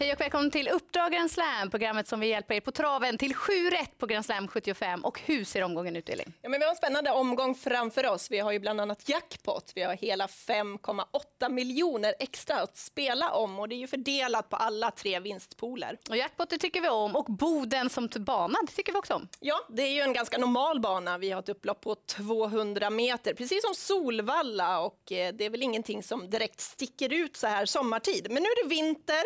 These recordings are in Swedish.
Hej och välkommen till Uppdrag Grand Slam, programmet som vi hjälper er på traven till 7 rätt på Grand Slam 75. Och hur ser omgången ut, Elin? Ja, men vi har en spännande omgång framför oss. Vi har ju bland annat jackpot. Vi har hela 5,8 miljoner extra att spela om och det är ju fördelat på alla tre vinstpooler. Och jackpot det tycker vi om och Boden som bana, det tycker vi också om. Ja, det är ju en ganska normal bana. Vi har ett upplopp på 200 meter, precis som Solvalla och eh, det är väl ingenting som direkt sticker ut så här sommartid. Men nu är det vinter.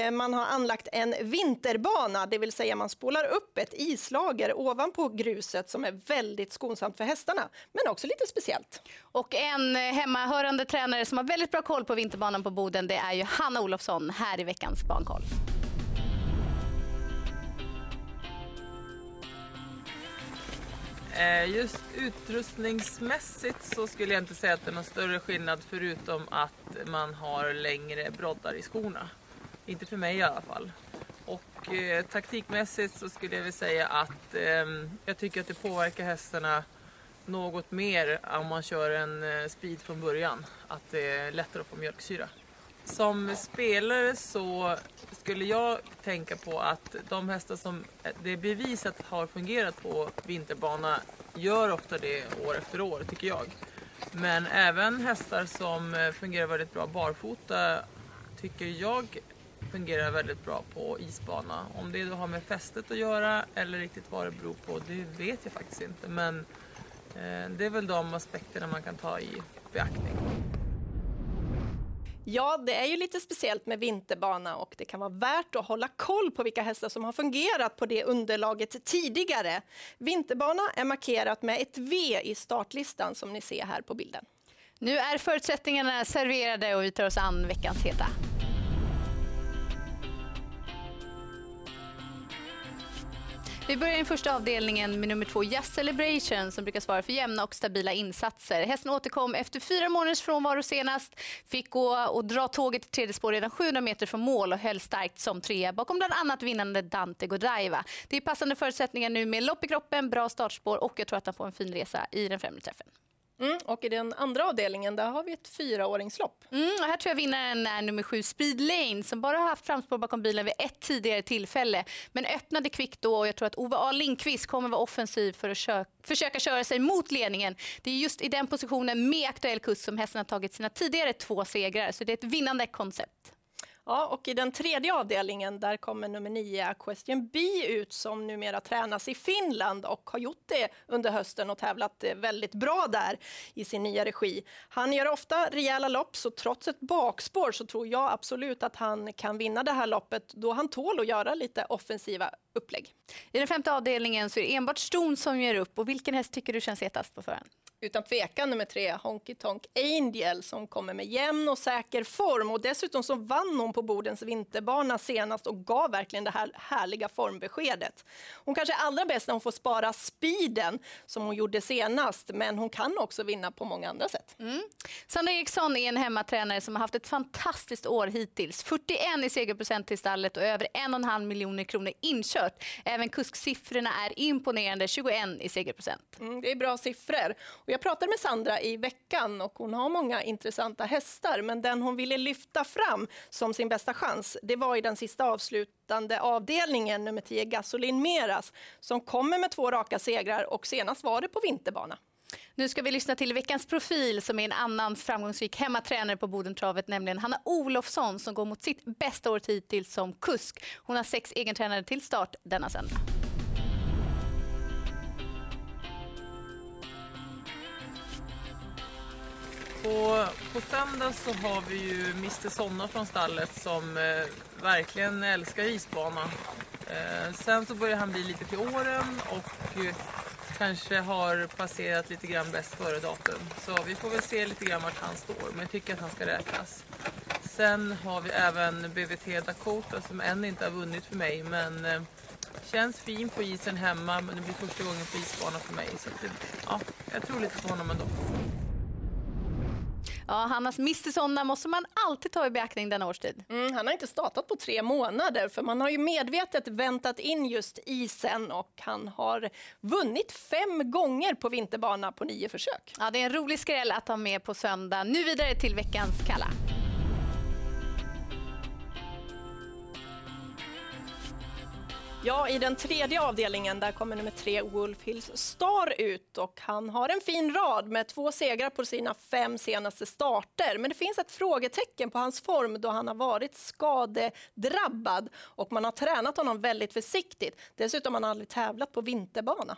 Eh, man har anlagt en vinterbana, det vill säga man spolar upp ett islager ovanpå gruset som är väldigt skonsamt för hästarna, men också lite speciellt. Och en eh, hemmahörande tränare som har väldigt bra koll på vinterbanan på Boden, det är ju Hanna Olofsson här i veckans Bankoll. Just utrustningsmässigt så skulle jag inte säga att det är någon större skillnad förutom att man har längre broddar i skorna. Inte för mig i alla fall. Och eh, taktikmässigt så skulle jag vilja säga att eh, jag tycker att det påverkar hästarna något mer om man kör en eh, speed från början. Att det är lättare att få mjölksyra. Som spelare så skulle jag tänka på att de hästar som eh, det är bevisat har fungerat på vinterbana gör ofta det år efter år tycker jag. Men även hästar som eh, fungerar väldigt bra barfota tycker jag fungerar väldigt bra på isbana. Om det då har med fästet att göra eller riktigt vad det beror på, det vet jag faktiskt inte. Men eh, det är väl de aspekterna man kan ta i beaktning. Ja, det är ju lite speciellt med vinterbana och det kan vara värt att hålla koll på vilka hästar som har fungerat på det underlaget tidigare. Vinterbana är markerat med ett V i startlistan som ni ser här på bilden. Nu är förutsättningarna serverade och vi tar oss an veckans heta. Vi börjar i den första avdelningen med nummer två, Jazz Celebration, som brukar svara för jämna och stabila insatser. Hästen återkom efter fyra månaders frånvaro senast, fick gå och dra tåget till tredje spår redan 700 meter från mål och höll starkt som trea bakom bland annat vinnande Dante Godiva. Det är passande förutsättningar nu med lopp i kroppen, bra startspår och jag tror att han får en fin resa i den främre träffen. Mm, och i den andra avdelningen där har vi ett fyraåringslopp. Mm, och här tror jag vinnaren är nummer sju Speed Lane som bara har haft framspår bakom bilen vid ett tidigare tillfälle. Men öppnade kvickt då och jag tror att Ove A Lindqvist kommer vara offensiv för att kö försöka köra sig mot ledningen. Det är just i den positionen med aktuell kurs som hästen har tagit sina tidigare två segrar. Så det är ett vinnande koncept. Ja, och i den tredje avdelningen där kommer nummer nio Question B ut som numera tränas i Finland och har gjort det under hösten och tävlat eh, väldigt bra där i sin nya regi. Han gör ofta rejäla lopp så trots ett bakspår så tror jag absolut att han kan vinna det här loppet då han tål att göra lite offensiva upplägg. I den femte avdelningen så är det enbart Ston som gör upp och vilken häst tycker du känns hetast på förhand? Utan tvekan nummer tre, Honky Tonk Angel, som kommer med jämn och säker form. Och dessutom så vann hon på Bodens vinterbana senast och gav verkligen det här härliga formbeskedet. Hon kanske är allra bäst när hon får spara speeden, som hon gjorde senast, men hon kan också vinna på många andra sätt. Mm. Sandra Eriksson är en hemmatränare som har haft ett fantastiskt år hittills. 41 i segerprocent till stallet och över 1,5 miljoner kronor inkört. Även kusksiffrorna är imponerande, 21 i segerprocent. Mm, det är bra siffror. Och jag pratade med Sandra i veckan och hon har många intressanta hästar, men den hon ville lyfta fram som sin bästa chans, det var i den sista avslutande avdelningen, nummer 10 Gasolin Meras, som kommer med två raka segrar och senast var det på vinterbana. Nu ska vi lyssna till veckans profil som är en annan framgångsrik hemmatränare på Bodentravet, nämligen Hanna Olofsson som går mot sitt bästa år hittills som kusk. Hon har sex egentränare till start denna söndag. På, på söndag så har vi ju Mr Sonna från stallet som eh, verkligen älskar isbana. Eh, sen så börjar han bli lite till åren och eh, kanske har passerat lite grann bäst före datum. Så vi får väl se lite grann vart han står, men jag tycker att han ska räknas. Sen har vi även BVT Dakota som än inte har vunnit för mig, men eh, känns fin på isen hemma, men det blir första gången på isbana för mig. Så det, ja, jag tror lite på honom ändå. Ja, Hannas Sonna måste man alltid ta i beaktning denna årstid. Mm, han har inte startat på tre månader, för man har ju medvetet väntat in just isen och han har vunnit fem gånger på vinterbana på nio försök. Ja, det är en rolig skräll att ha med på söndag. Nu vidare till veckans Kalla. Ja, i den tredje avdelningen där kommer nummer tre Wolf Hills Star ut och han har en fin rad med två segrar på sina fem senaste starter. Men det finns ett frågetecken på hans form då han har varit skadedrabbad och man har tränat honom väldigt försiktigt. Dessutom har han aldrig tävlat på vinterbana.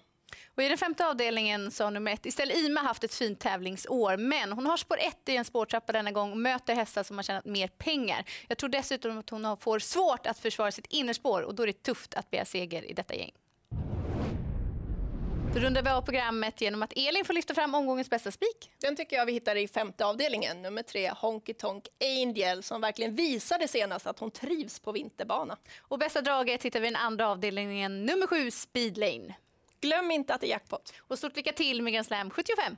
Och I den femte avdelningen så har nummer ett Estelle Ima haft ett fint tävlingsår men hon har spår ett i en spårtrappa denna gång och möter hästar som har tjänat mer pengar. Jag tror dessutom att hon får svårt att försvara sitt innerspår och då är det tufft att begära seger i detta gäng. Då rundar vi av programmet genom att Elin får lyfta fram omgångens bästa spik. Den tycker jag vi hittar i femte avdelningen, nummer tre Honky Tonk Angel som verkligen visade senast att hon trivs på vinterbana. Och bästa draget hittar vi i den andra avdelningen, nummer sju Speedlane. Glöm inte att det är jackpot. Och stort lycka till med Grand Slam 75.